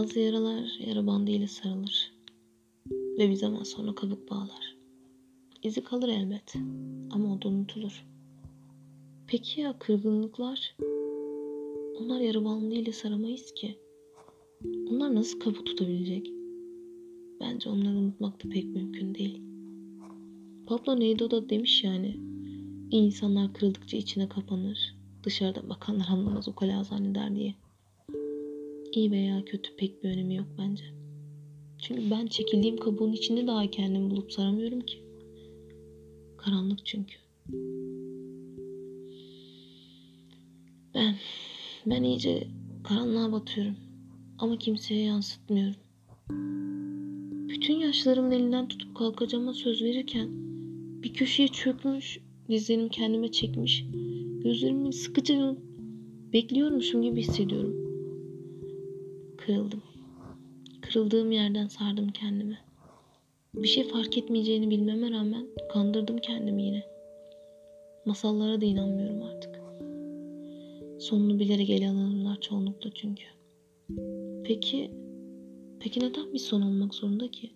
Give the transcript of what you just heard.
Bazı yaralar yara bandı ile sarılır ve bir zaman sonra kabuk bağlar. İzi kalır elbet ama o da unutulur. Peki ya kırgınlıklar? Onlar yara bandı ile saramayız ki. Onlar nasıl kabuk tutabilecek? Bence onları unutmak da pek mümkün değil. Pablo Neruda da demiş yani. İnsanlar kırıldıkça içine kapanır. Dışarıdan bakanlar anlamaz o ukala zanneder diye. İyi veya kötü pek bir önemi yok bence. Çünkü ben çekildiğim kabuğun içinde daha kendimi bulup saramıyorum ki. Karanlık çünkü. Ben, ben iyice karanlığa batıyorum. Ama kimseye yansıtmıyorum. Bütün yaşlarımın elinden tutup kalkacağıma söz verirken bir köşeye çökmüş, dizlerimi kendime çekmiş, gözlerimi sıkıca bekliyormuşum gibi hissediyorum. Kırıldım. Kırıldığım yerden sardım kendimi. Bir şey fark etmeyeceğini bilmeme rağmen kandırdım kendimi yine. Masallara da inanmıyorum artık. Sonunu bilerek ele alınırlar çoğunlukla çünkü. Peki, peki neden bir son olmak zorunda ki?